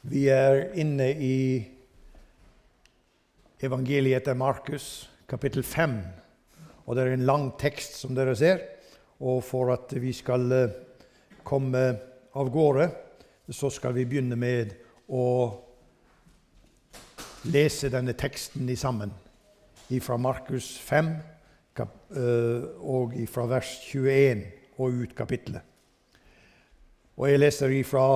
Vi er inne i evangeliet etter Markus, kapittel 5. Og det er en lang tekst, som dere ser. Og for at vi skal eh, komme av gårde, så skal vi begynne med å lese denne teksten sammen. Fra Markus 5 eh, og fra vers 21 og ut kapittelet. Og jeg leser ifra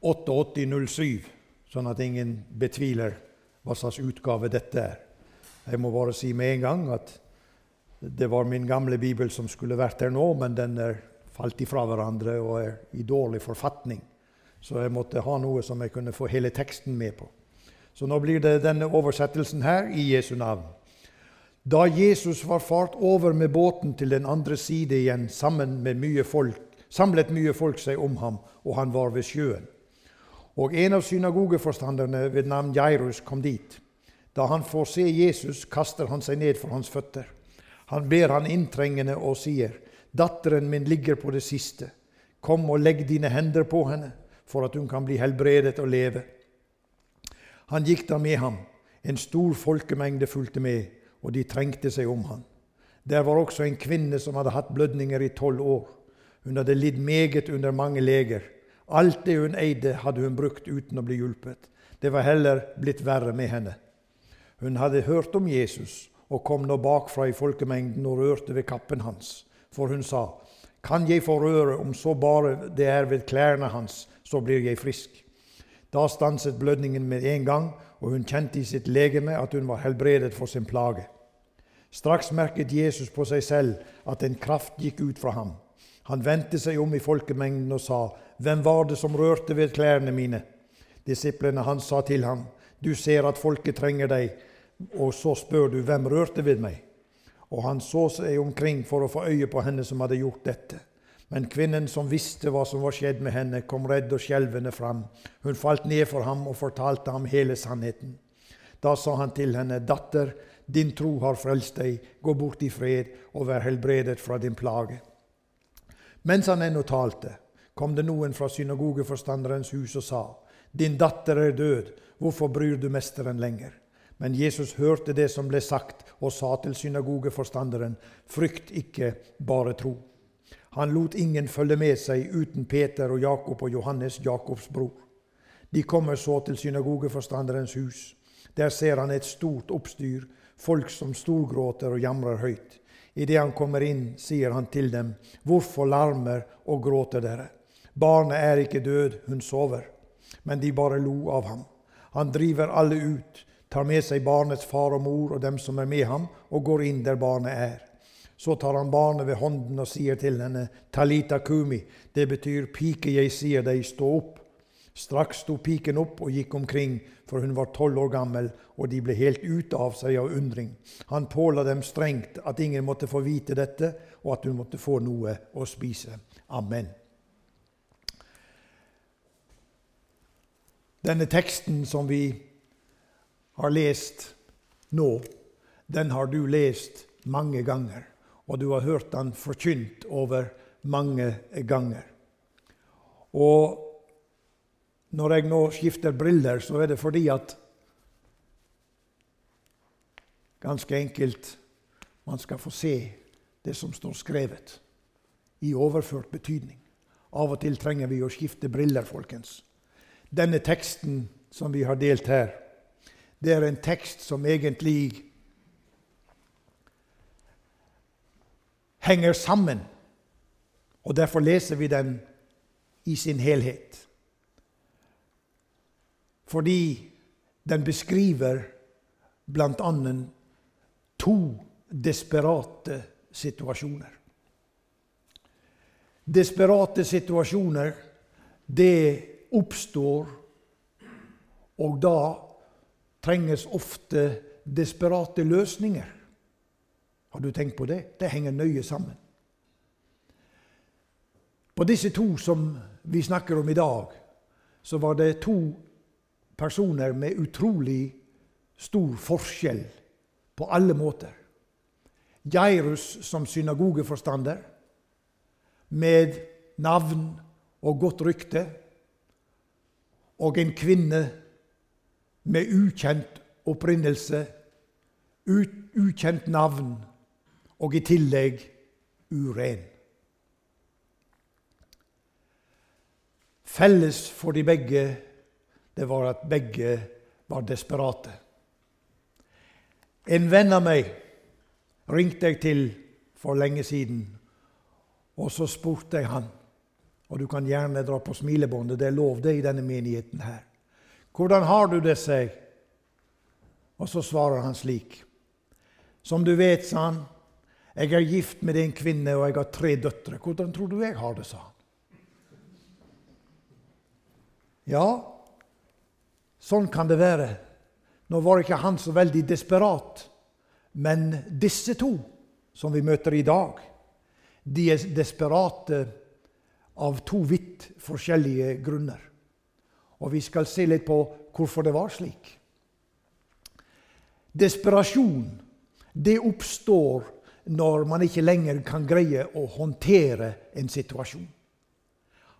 8807, sånn at ingen betviler hva slags utgave dette er. Jeg må bare si med en gang at det var min gamle bibel som skulle vært her nå, men den er falt ifra hverandre og er i dårlig forfatning. Så jeg måtte ha noe som jeg kunne få hele teksten med på. Så nå blir det denne oversettelsen her i Jesu navn. Da Jesus var fart over med båten til den andre side igjen, med mye folk, samlet mye folk seg om ham, og han var ved sjøen. Og en av synagogeforstanderne ved navn Jairus kom dit. Da han får se Jesus, kaster han seg ned for hans føtter. Han ber han inntrengende og sier, 'Datteren min ligger på det siste. Kom og legg dine hender på henne, for at hun kan bli helbredet og leve.' Han gikk da med ham. En stor folkemengde fulgte med, og de trengte seg om han. Der var også en kvinne som hadde hatt blødninger i tolv år. Hun hadde lidd meget under mange leger. Alt det hun eide, hadde hun brukt uten å bli hjulpet. Det var heller blitt verre med henne. Hun hadde hørt om Jesus og kom nå bakfra i folkemengden og rørte ved kappen hans. For hun sa, Kan jeg få røre, om så bare det er ved klærne hans, så blir jeg frisk. Da stanset blødningen med en gang, og hun kjente i sitt legeme at hun var helbredet for sin plage. Straks merket Jesus på seg selv at en kraft gikk ut fra ham. Han vendte seg om i folkemengden og sa, hvem var det som rørte ved klærne mine? Disiplene hans sa til ham, Du ser at folket trenger deg, og så spør du, hvem rørte ved meg? Og han så seg omkring for å få øye på henne som hadde gjort dette. Men kvinnen som visste hva som var skjedd med henne, kom redd og skjelvende fram. Hun falt ned for ham og fortalte ham hele sannheten. Da sa han til henne, Datter, din tro har frelst deg. Gå bort i fred og vær helbredet fra din plage. Mens han ennå talte, kom det noen fra synagogeforstanderens hus og sa, Din datter er død, hvorfor bryr du mesteren lenger? Men Jesus hørte det som ble sagt, og sa til synagogeforstanderen, Frykt ikke, bare tro. Han lot ingen følge med seg uten Peter og Jakob og Johannes, Jakobs bror. De kommer så til synagogeforstanderens hus. Der ser han et stort oppstyr, folk som storgråter og jamrer høyt. Idet han kommer inn, sier han til dem, Hvorfor larmer og gråter dere? Barnet er ikke død, hun sover. Men de bare lo av ham. Han driver alle ut, tar med seg barnets far og mor og dem som er med ham, og går inn der barnet er. Så tar han barnet ved hånden og sier til henne, Talita kumi, det betyr pike, jeg sier deg, stå opp. Straks sto piken opp og gikk omkring, for hun var tolv år gammel, og de ble helt ute av seg av undring. Han påla dem strengt at ingen måtte få vite dette, og at hun måtte få noe å spise. Amen. Denne teksten som vi har lest nå, den har du lest mange ganger, og du har hørt den forkynt over mange ganger. Og når jeg nå skifter briller, så er det fordi at ganske enkelt man skal få se det som står skrevet, i overført betydning. Av og til trenger vi å skifte briller, folkens. Denne teksten som vi har delt her, det er en tekst som egentlig henger sammen. Og derfor leser vi den i sin helhet fordi den beskriver bl.a. to desperate situasjoner. Desperate situasjoner, det oppstår, og da trenges ofte desperate løsninger. Har du tenkt på det? Det henger nøye sammen. På disse to som vi snakker om i dag, så var det to personer med utrolig stor forskjell på alle måter. Jairus som synagogeforstander, med navn og godt rykte. Og en kvinne med ukjent opprinnelse, ukjent navn, og i tillegg uren. Felles for de begge det var at begge var desperate. En venn av meg ringte jeg til for lenge siden, og så spurte jeg han og du kan gjerne dra på smilebåndet, det er lov det i denne menigheten her. Hvordan har du det, seg? Og så svarer han slik. Som du vet, sa han, jeg er gift med en kvinne, og jeg har tre døtre. Hvordan tror du jeg har det, sa han. Ja, sånn kan det være. Nå var ikke han så veldig desperat, men disse to som vi møter i dag, de er desperate av to vidt forskjellige grunner. Og vi skal se litt på hvorfor det var slik. Desperasjon det oppstår når man ikke lenger kan greie å håndtere en situasjon.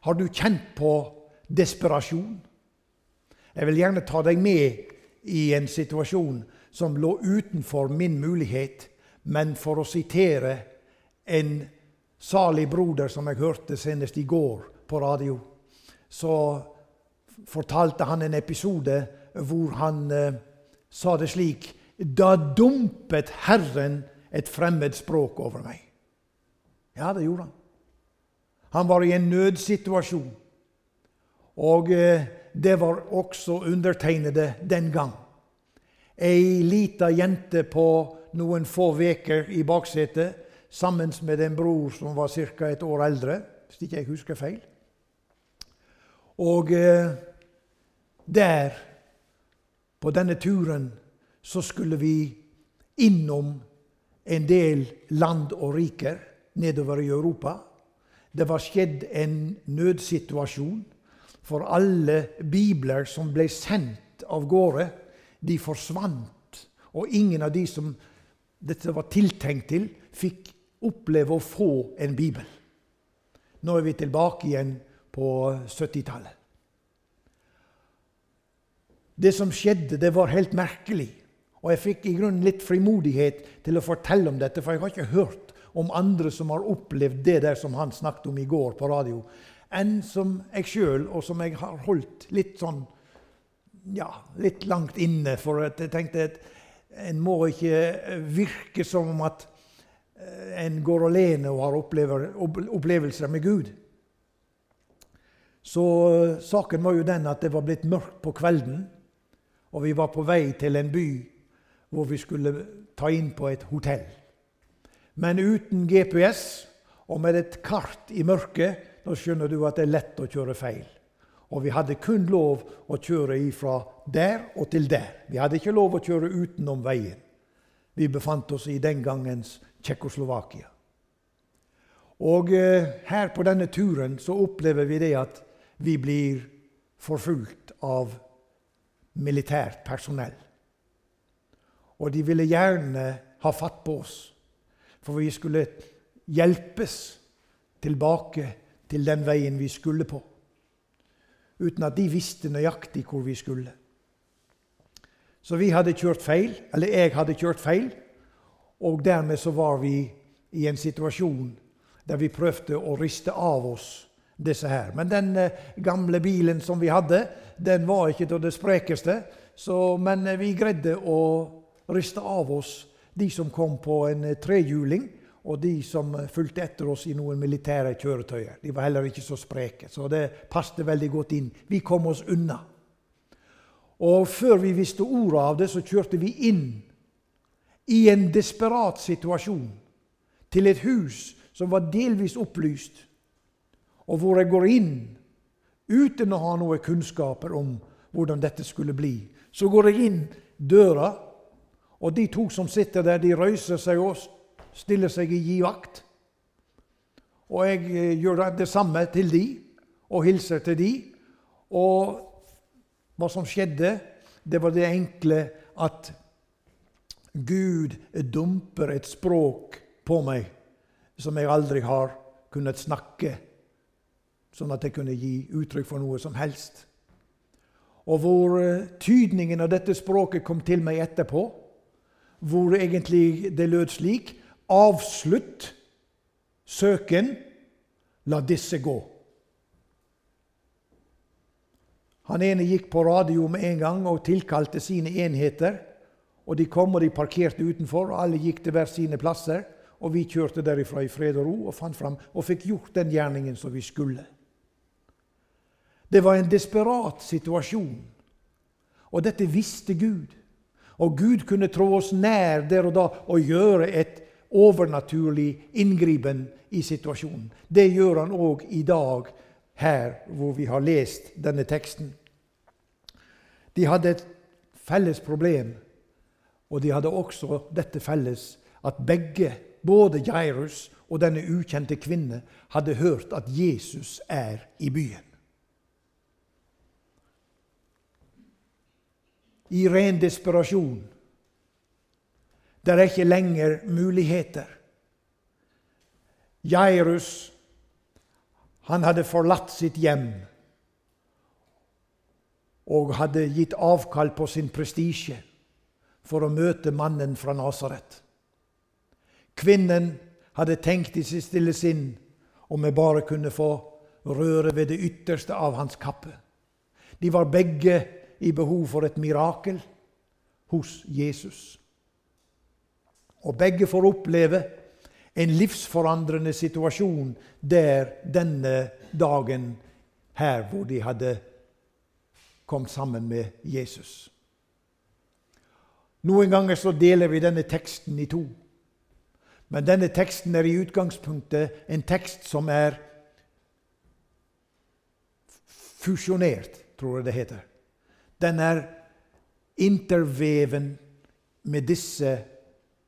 Har du kjent på desperasjon? Jeg vil gjerne ta deg med i en situasjon som lå utenfor min mulighet, men for å sitere en salig broder som jeg hørte senest i går på radio, så fortalte han en episode hvor han eh, sa det slik Da dumpet Herren et fremmed språk over meg. Ja, det gjorde han. Han var i en nødsituasjon. Og eh, det var også undertegnede den gang. Ei lita jente på noen få uker i baksetet sammen med en bror som var ca. et år eldre, hvis ikke jeg husker feil. Og eh, der, på denne turen, så skulle vi innom en del land og riker nedover i Europa. Det var skjedd en nødsituasjon, for alle bibler som ble sendt av gårde, de forsvant. Og ingen av de som dette var tiltenkt til, fikk oppleve å få en bibel. Nå er vi tilbake igjen på 70-tallet. Det som skjedde, det var helt merkelig. Og jeg fikk i grunnen litt frimodighet til å fortelle om dette, for jeg har ikke hørt om andre som har opplevd det der som han snakket om i går på radio, enn som jeg sjøl, og som jeg har holdt litt sånn ja, litt langt inne. For jeg tenkte at en må ikke virke som om at en går alene og har opplevelser med Gud. Så eh, saken var jo den at det var blitt mørkt på kvelden, og vi var på vei til en by hvor vi skulle ta inn på et hotell. Men uten GPS og med et kart i mørket, da skjønner du at det er lett å kjøre feil. Og vi hadde kun lov å kjøre ifra der og til der. Vi hadde ikke lov å kjøre utenom veien. Vi befant oss i den gangens Tsjekkoslovakia. Og eh, her på denne turen så opplever vi det at vi blir forfulgt av militært personell. Og de ville gjerne ha fatt på oss, for vi skulle hjelpes tilbake til den veien vi skulle på, uten at de visste nøyaktig hvor vi skulle. Så vi hadde kjørt feil, eller jeg hadde kjørt feil, og dermed så var vi i en situasjon der vi prøvde å riste av oss disse her. Men den eh, gamle bilen som vi hadde, den var ikke til det sprekeste. Så, men eh, vi greide å riste av oss de som kom på en eh, trehjuling, og de som fulgte etter oss i noen militære kjøretøyer. De var heller ikke så spreke, så det passet veldig godt inn. Vi kom oss unna. Og før vi visste ordet av det, så kjørte vi inn i en desperat situasjon til et hus som var delvis opplyst, og hvor jeg går inn uten å ha noe kunnskaper om hvordan dette skulle bli. Så går jeg inn døra, og de to som sitter der, de røyser seg og stiller seg i givakt. Og jeg eh, gjør det samme til de, og hilser til de. Og hva som skjedde, det var det enkle at Gud dumper et språk på meg som jeg aldri har kunnet snakke, sånn at jeg kunne gi uttrykk for noe som helst. Og hvor eh, tydningen av dette språket kom til meg etterpå, hvor egentlig det lød slik Avslutt søken, la disse gå. Han ene gikk på radio med en gang og tilkalte sine enheter. og De kom og de parkerte utenfor, og alle gikk til hver sine plasser. Og vi kjørte derifra i fred og ro og fant fram og fikk gjort den gjerningen som vi skulle. Det var en desperat situasjon, og dette visste Gud. Og Gud kunne trå oss nær der og da og gjøre et overnaturlig inngripen i situasjonen. Det gjør han òg i dag, her hvor vi har lest denne teksten. De hadde et felles problem, og de hadde også dette felles at begge, både Jairus og denne ukjente kvinne, hadde hørt at Jesus er i byen. i ren desperasjon. Det er ikke lenger muligheter. Jairus han hadde forlatt sitt hjem og hadde gitt avkall på sin prestisje for å møte mannen fra Nasaret. Kvinnen hadde tenkt i sitt stille sinn om vi bare kunne få røre ved det ytterste av hans kappe. De var begge i behov for et mirakel hos Jesus. Og begge får oppleve en livsforandrende situasjon der denne dagen her hvor de hadde kommet sammen med Jesus. Noen ganger så deler vi denne teksten i to. Men denne teksten er i utgangspunktet en tekst som er fusjonert, tror jeg det heter. Den er interveven med disse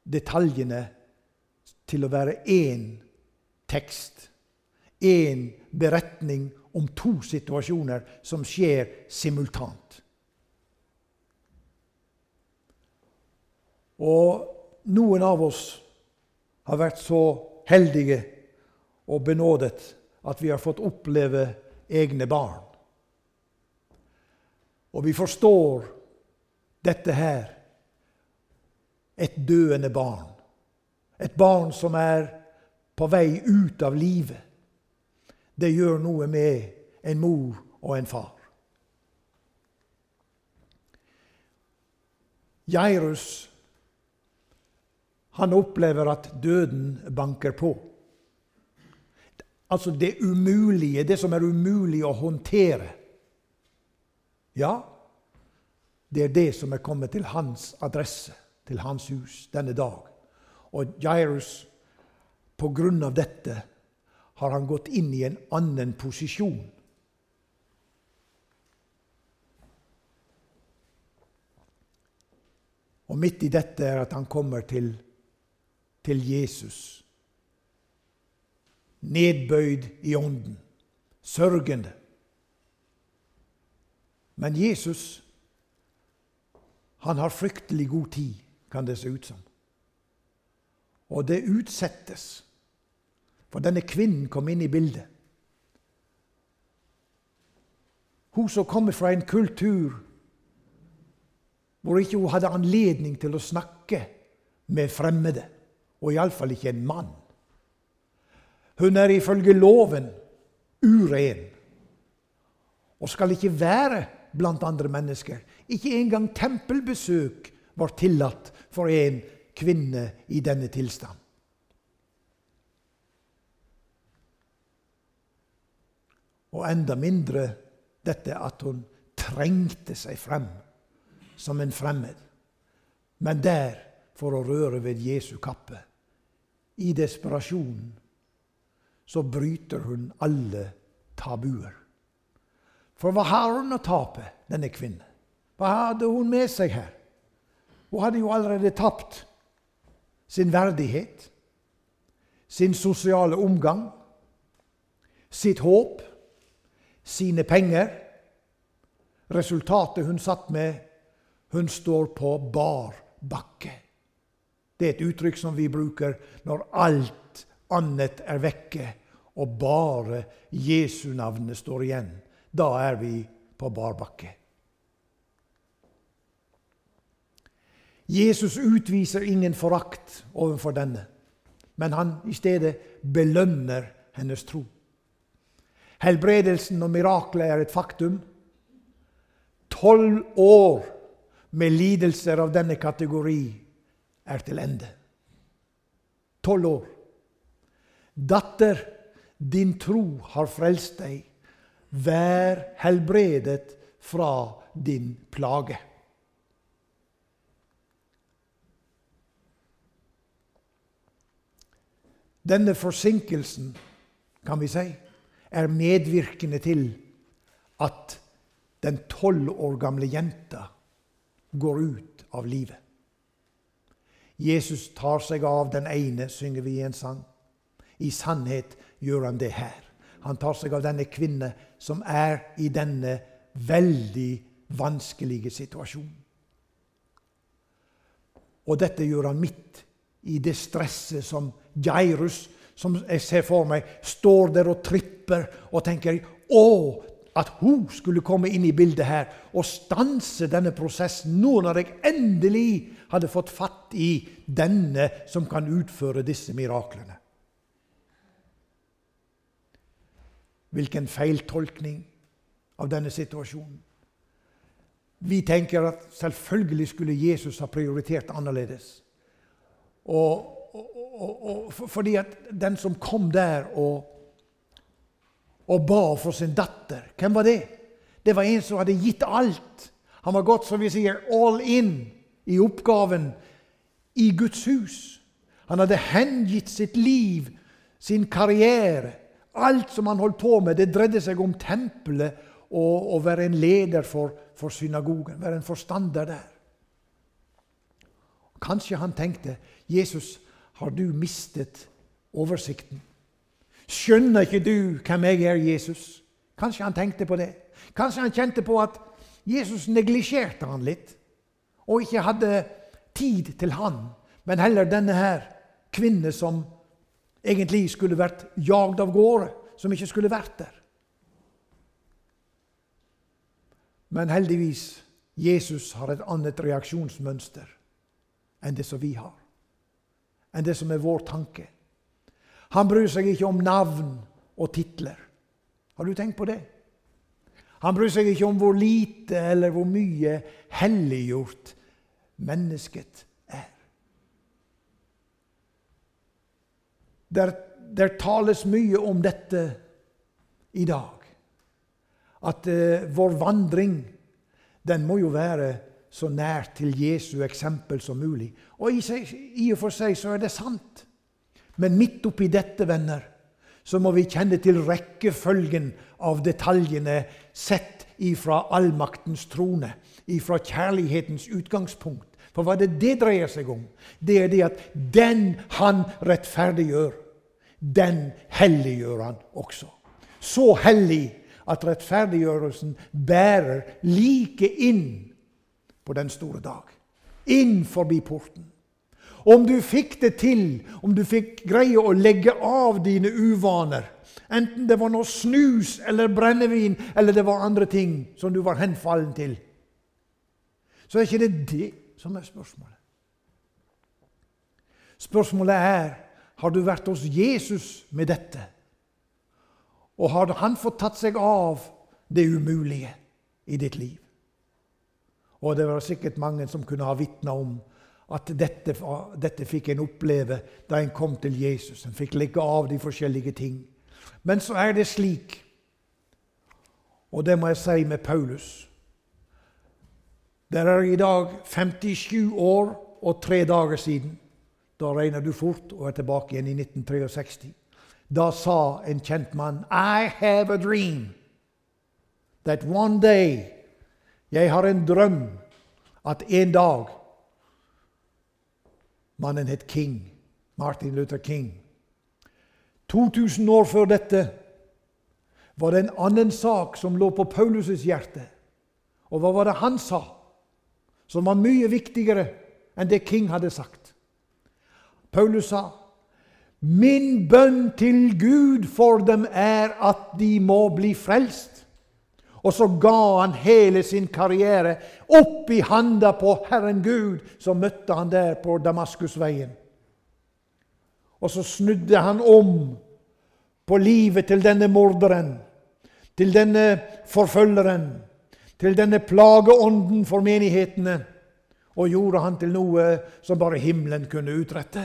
detaljene til å være én tekst. Én beretning om to situasjoner som skjer simultant. Og noen av oss har vært så heldige og benådet at vi har fått oppleve egne barn. Og vi forstår dette her. Et døende barn. Et barn som er på vei ut av livet. Det gjør noe med en mor og en far. Jairus han opplever at døden banker på. Altså det umulige, det som er umulig å håndtere. Ja, det er det som er kommet til hans adresse, til hans hus, denne dag. Og Jairus, på grunn av dette, har han gått inn i en annen posisjon. Og midt i dette er at han kommer til, til Jesus. Nedbøyd i ånden, sørgende. Men Jesus han har fryktelig god tid, kan det se ut som. Og det utsettes. For denne kvinnen kom inn i bildet. Hun som kommer fra en kultur hvor ikke hun hadde anledning til å snakke med fremmede, og iallfall ikke en mann. Hun er ifølge loven uren og skal ikke være blant andre mennesker. Ikke engang tempelbesøk var tillatt for en kvinne i denne tilstand. Og enda mindre dette at hun trengte seg frem som en fremmed, men der for å røre ved Jesu kappe. I desperasjonen så bryter hun alle tabuer. For hva har hun å tape, denne kvinnen? Hva hadde hun med seg her? Hun hadde jo allerede tapt sin verdighet, sin sosiale omgang, sitt håp, sine penger. Resultatet hun satt med, hun står på bar bakke. Det er et uttrykk som vi bruker når alt annet er vekke, og bare Jesu navnet står igjen. Da er vi på bar bakke. Jesus utviser ingen forakt overfor denne, men han i stedet belønner hennes tro. Helbredelsen og miraklet er et faktum. Tolv år med lidelser av denne kategori er til ende. Tolv år. Datter, din tro har frelst deg. Vær helbredet fra din plage. Denne forsinkelsen, kan vi si, er medvirkende til at den tolv år gamle jenta går ut av livet. Jesus tar seg av den ene, synger vi i en sang. I sannhet gjør han det her. Han tar seg av denne kvinne som er i denne veldig vanskelige situasjonen. Og dette gjør han midt i det stresset som Jairus, som jeg ser for meg, står der og tripper og tenker Å, at hun skulle komme inn i bildet her og stanse denne prosessen nå når jeg endelig hadde fått fatt i denne som kan utføre disse miraklene. Hvilken feiltolkning av denne situasjonen. Vi tenker at selvfølgelig skulle Jesus ha prioritert annerledes. Og, og, og, fordi at den som kom der og, og ba for sin datter, hvem var det? Det var en som hadde gitt alt. Han var gått, som vi sier, all in i oppgaven i Guds hus. Han hadde hengitt sitt liv, sin karriere. Alt som han holdt på med, det dreide seg om tempelet og å være en leder for, for synagogen. Være en forstander der. Kanskje han tenkte Jesus, har du mistet oversikten? Skjønner ikke du hvem jeg er, Jesus? Kanskje han tenkte på det. Kanskje han kjente på at Jesus neglisjerte han litt, og ikke hadde tid til han, men heller denne her kvinne som egentlig skulle vært jagd av gårde, som ikke skulle vært der. Men heldigvis Jesus har et annet reaksjonsmønster enn det som vi har. Enn det som er vår tanke. Han bryr seg ikke om navn og titler. Har du tenkt på det? Han bryr seg ikke om hvor lite eller hvor mye helliggjort mennesket er. Der, der tales mye om dette i dag. At uh, vår vandring den må jo være så nær til Jesu eksempel som mulig. Og i, seg, i og for seg så er det sant. Men midt oppi dette, venner, så må vi kjenne til rekkefølgen av detaljene sett ifra allmaktens trone, ifra kjærlighetens utgangspunkt. For hva det det dreier seg om? Det er det at den han rettferdiggjør, den helliggjør han også. Så hellig at rettferdiggjørelsen bærer like inn på den store dag. Inn forbi porten. Om du fikk det til, om du fikk greie å legge av dine uvaner, enten det var noe snus eller brennevin eller det var andre ting som du var henfallen til, så er ikke det det som er spørsmålet. Spørsmålet er har du vært hos Jesus med dette. Og har han fått tatt seg av det umulige i ditt liv? Og det var sikkert mange som kunne ha vitna om at dette, dette, fikk en oppleve da en kom til Jesus. En fikk legge av de forskjellige ting. Men så er det slik, og det må jeg si med Paulus Det er i dag 57 år og tre dager siden. Da regner du fort og er tilbake igjen i 1963. Da sa en kjent mann I have a dream that one day jeg har en drøm at en dag Mannen het King. Martin Luther King. 2000 år før dette var det en annen sak som lå på Paulus' hjerte. Og hva var det han sa, som var mye viktigere enn det King hadde sagt? Paulus sa, 'Min bønn til Gud for dem er at de må bli frelst.' Og så ga han hele sin karriere opp i handa på Herren Gud, som møtte han der på Damaskusveien. Og så snudde han om på livet til denne morderen, til denne forfølgeren, til denne plageånden for menighetene, og gjorde han til noe som bare himmelen kunne utrette.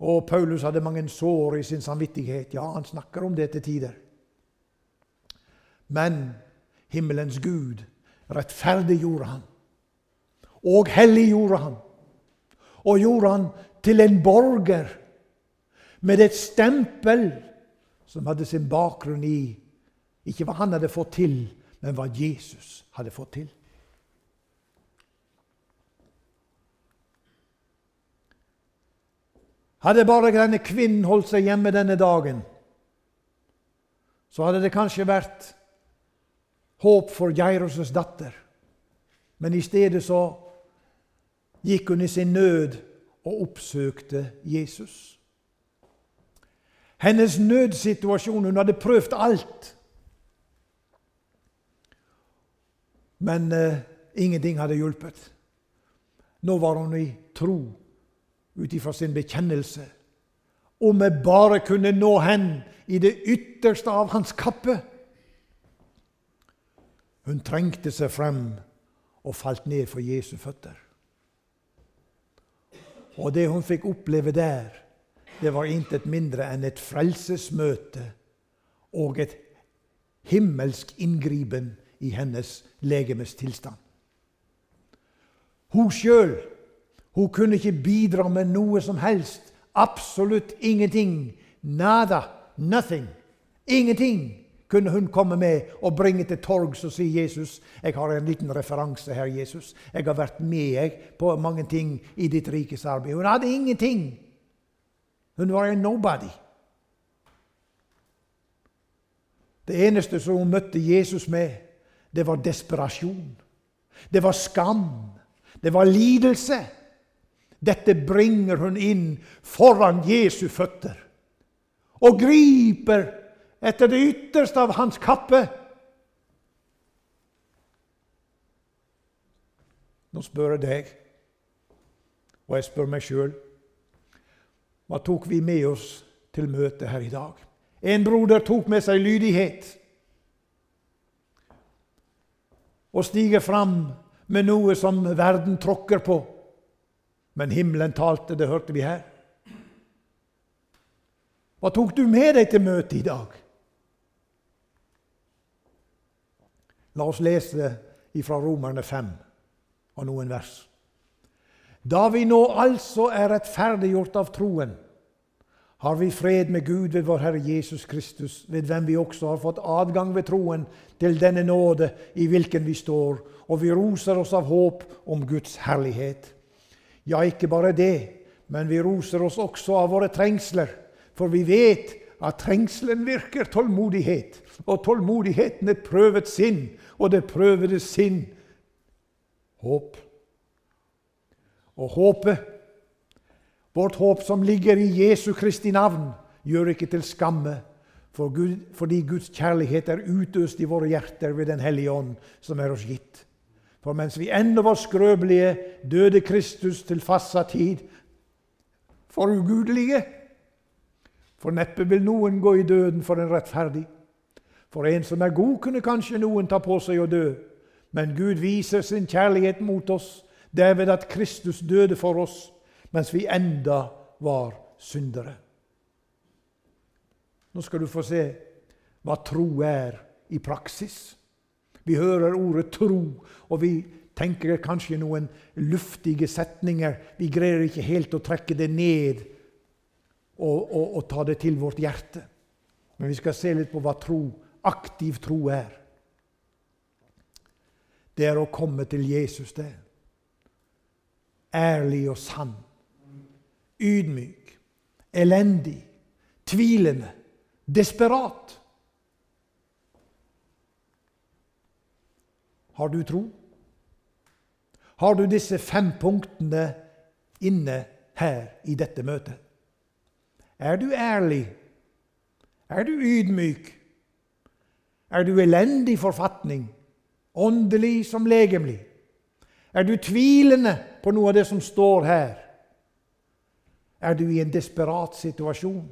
Og Paulus hadde mange sår i sin samvittighet. Ja, han snakker om det til tider. Men himmelens Gud rettferdiggjorde han. Og helliggjorde han. Og gjorde han til en borger med et stempel som hadde sin bakgrunn i ikke hva han hadde fått til, men hva Jesus hadde fått til. Hadde bare denne kvinnen holdt seg hjemme denne dagen, så hadde det kanskje vært håp for Geirus' datter. Men i stedet så gikk hun i sin nød og oppsøkte Jesus. Hennes nødsituasjon Hun hadde prøvd alt. Men eh, ingenting hadde hjulpet. Nå var hun i tro ut ifra sin bekjennelse. Om vi bare kunne nå hen i det ytterste av hans kappe. Hun trengte seg frem og falt ned for Jesu føtter. Og det hun fikk oppleve der, det var intet mindre enn et frelsesmøte og et himmelsk inngripen i hennes legemes tilstand. Hun sjøl kunne ikke bidra med noe som helst. Absolutt ingenting. Nada. Nothing. Ingenting kunne hun komme med og bringe til torgs og si Jesus, jeg har en liten referanse her, Jesus. Jeg har vært med på mange ting i ditt rikes arbeid. Hun hadde ingenting. Hun var en nobody. Det eneste som hun møtte Jesus med, det var desperasjon. Det var skam. Det var lidelse. Dette bringer hun inn foran Jesu føtter og griper etter det ytterste av hans kappe. Nå spør jeg deg, og jeg spør meg sjøl hva tok vi med oss til møtet her i dag? En broder tok med seg lydighet og stiger fram med noe som verden tråkker på. Men himmelen talte, det hørte vi her. Hva tok du med deg til møtet i dag? La oss lese fra Romerne 5 og noen vers. Da vi nå altså er rettferdiggjort av troen, har vi fred med Gud ved vår Herre Jesus Kristus, ved hvem vi også har fått adgang ved troen til denne nåde i hvilken vi står, og vi roser oss av håp om Guds herlighet. Ja, ikke bare det, men vi roser oss også av våre trengsler, for vi vet at trengselen virker tålmodighet, og tålmodigheten et prøvet sinn, og det prøvede sinn håp. Og håpet, vårt håp som ligger i Jesu Kristi navn, gjør ikke til skamme, for Gud, fordi Guds kjærlighet er utøst i våre hjerter ved Den hellige ånd, som er oss gitt. For mens vi ennå var skrøpelige, døde Kristus til fastsatt tid for ugudelige. For neppe vil noen gå i døden for en rettferdig. For en som er god, kunne kanskje noen ta på seg å dø. Men Gud viser sin kjærlighet mot oss derved at Kristus døde for oss mens vi enda var syndere. Nå skal du få se hva tro er i praksis. Vi hører ordet tro, og vi tenker kanskje noen luftige setninger. Vi greier ikke helt å trekke det ned og, og, og ta det til vårt hjerte. Men vi skal se litt på hva tro, aktiv tro er. Det er å komme til Jesus, det. Ærlig og sann. Ydmyk. Elendig. Tvilende. Desperat. Har du tro? Har du disse fem punktene inne her i dette møtet? Er du ærlig? Er du ydmyk? Er du elendig forfatning, åndelig som legemlig? Er du tvilende på noe av det som står her? Er du i en desperat situasjon?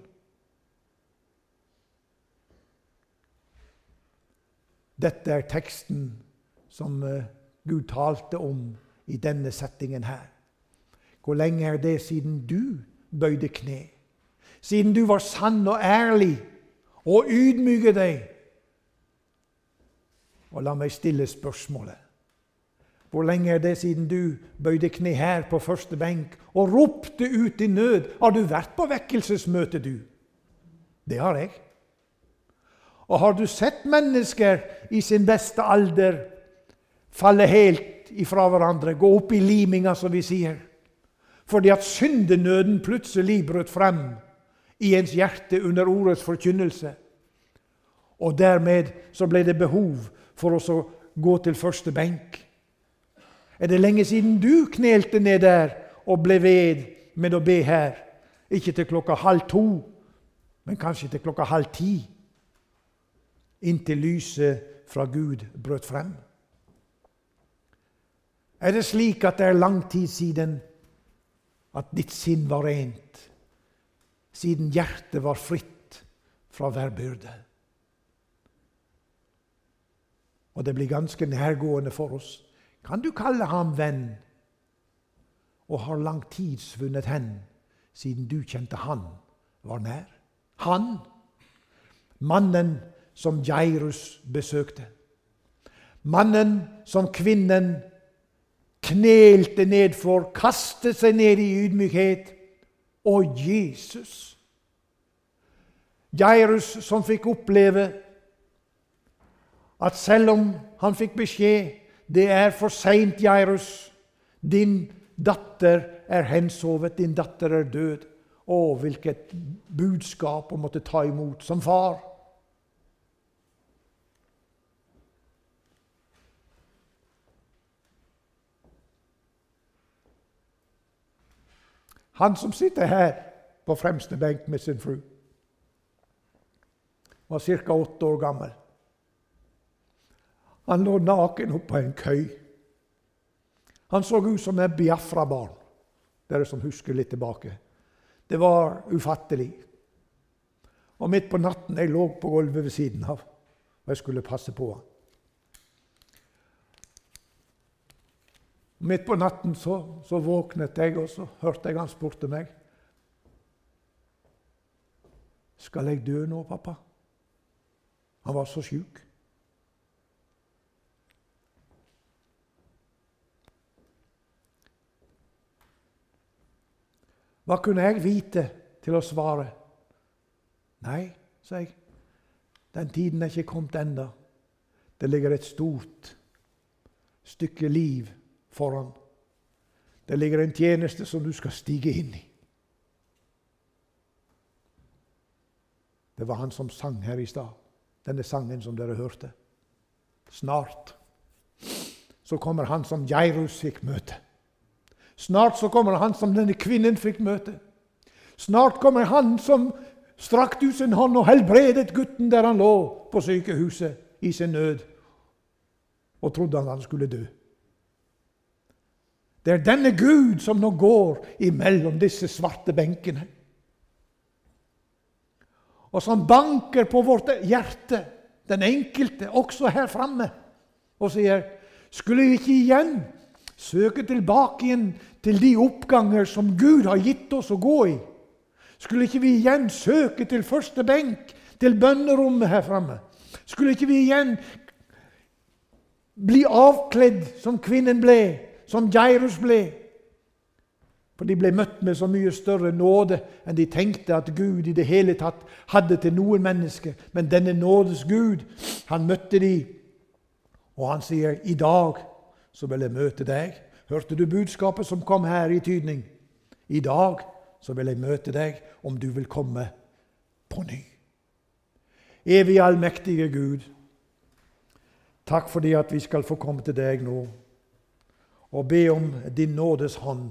Dette er teksten som eh, Gud talte om i denne settingen her. Hvor lenge er det siden du bøyde kne? Siden du var sann og ærlig og ydmyket deg? Og la meg stille spørsmålet. Hvor lenge er det siden du bøyde kne her på første benk og ropte ut i nød? Har du vært på vekkelsesmøte, du? Det har jeg. Og har du sett mennesker i sin beste alder falle helt ifra hverandre, gå opp i liminga, som vi sier? Fordi at syndenøden plutselig brøt frem i ens hjerte under ordets forkynnelse. Og dermed så ble det behov for oss å gå til første benk. Er det lenge siden du knelte ned der og ble ved med å be her? Ikke til klokka halv to, men kanskje til klokka halv ti inntil lyset fra Gud brøt frem? Er det slik at det er lang tid siden at ditt sinn var rent, siden hjertet var fritt fra hver byrde? Og det blir ganske nærgående for oss. Kan du kalle ham venn? Og har lang tid svunnet hen siden du kjente han var nær? Han, mannen som Jairus besøkte. Mannen som kvinnen knelte ned for, kastet seg ned i ydmykhet. Og Jesus. Jairus som fikk oppleve at selv om han fikk beskjed det er for seint, Jairus, din datter er hensovet, din datter er død. Å, hvilket budskap å måtte ta imot som far. Han som sitter her på fremste benk med sin fru, var ca. åtte år gammel. Han lå naken oppå en køy. Han så ut som et Biafra-barn, dere som husker litt tilbake. Det var ufattelig. Og midt på natten jeg lå på gulvet ved siden av, og jeg skulle passe på han. Midt på natten så, så våknet jeg, og så hørte jeg han spurte meg. 'Skal jeg dø nå, pappa?' Han var så sjuk. Hva kunne jeg vite til å svare? Nei, sa jeg. Den tiden er ikke kommet enda. Det ligger et stort stykke liv foran. Det ligger en tjeneste som du skal stige inn i. Det var han som sang her i stad, denne sangen som dere hørte. Snart så kommer han som Jairus fikk møte. Snart så kommer han som denne kvinnen fikk møte. Snart kommer han som strakte ut sin hånd og helbredet gutten der han lå på sykehuset i sin nød og trodde han han skulle dø. Det er denne Gud som nå går imellom disse svarte benkene. Og som banker på vårt hjerte, den enkelte, også her framme, og sier Skulle vi ikke igjen søke tilbake igjen til de oppganger som Gud har gitt oss å gå i? Skulle ikke vi igjen søke til første benk, til bønnerommet her framme? Skulle ikke vi igjen bli avkledd som kvinnen ble, som Jairus ble. For de ble møtt med så mye større nåde enn de tenkte at Gud i det hele tatt hadde til noen mennesker. Men denne nådes Gud, han møtte de, og han sier, 'I dag så vil jeg møte deg.' Hørte du budskapet som kom her i tydning? I dag så vil jeg møte deg om du vil komme på ny. Evig allmektige Gud, takk fordi at vi skal få komme til deg nå og be om din nådes hånd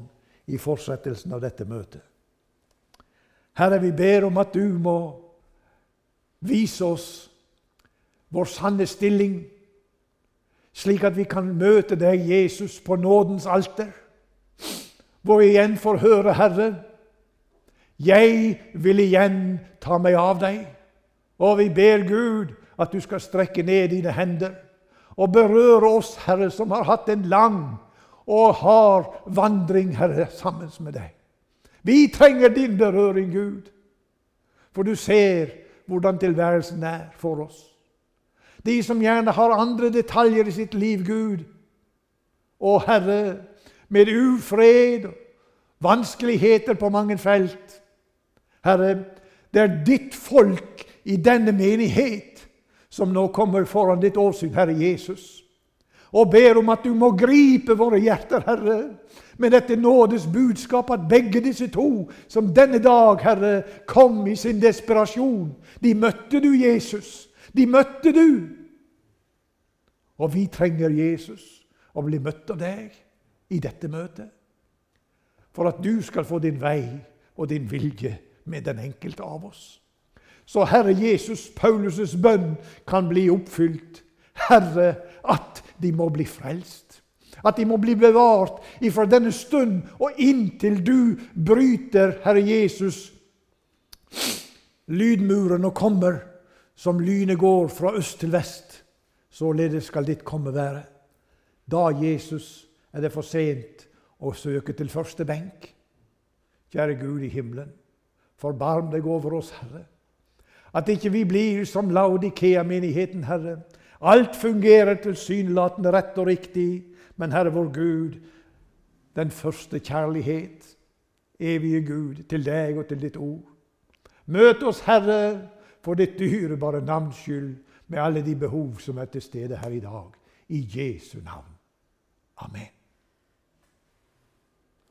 i fortsettelsen av dette møtet. Herre, vi ber om at du må vise oss vår sanne stilling, slik at vi kan møte deg, Jesus, på nådens alter, hvor vi igjen får høre, Herre, jeg vil igjen ta meg av deg. Og vi ber Gud at du skal strekke ned dine hender og berøre oss, Herre, som har hatt en lang og hard vandring, Herre, sammen med deg. Vi trenger din berøring, Gud, for du ser hvordan tilværelsen er for oss. De som gjerne har andre detaljer i sitt liv, Gud. Å, Herre, med ufred og vanskeligheter på mange felt. Herre, det er ditt folk i denne menighet som nå kommer foran ditt åsyn, Herre Jesus, og ber om at du må gripe våre hjerter, Herre, med dette nådes budskap at begge disse to, som denne dag, Herre, kom i sin desperasjon, de møtte du, Jesus. De møtte du. Og vi trenger Jesus å bli møtt av deg i dette møtet. For at du skal få din vei og din vilje med den enkelte av oss. Så Herre Jesus, Paulus' bønn kan bli oppfylt. Herre, at de må bli frelst. At de må bli bevart ifra denne stund og inntil du bryter, Herre Jesus, lydmuren og kommer som lynet går fra øst til vest. Således skal ditt komme være. Da, Jesus, er det for sent å søke til første benk. Kjære Gud i himmelen, forbarm deg over oss, Herre. At ikke vi blir som Laudikea-menigheten, Herre. Alt fungerer tilsynelatende rett og riktig, men Herre vår Gud, den første kjærlighet, evige Gud, til deg og til ditt ord. Møt oss, Herre, for dette dyrebare navns skyld, med alle de behov som er til stede her i dag. I Jesu navn. Amen.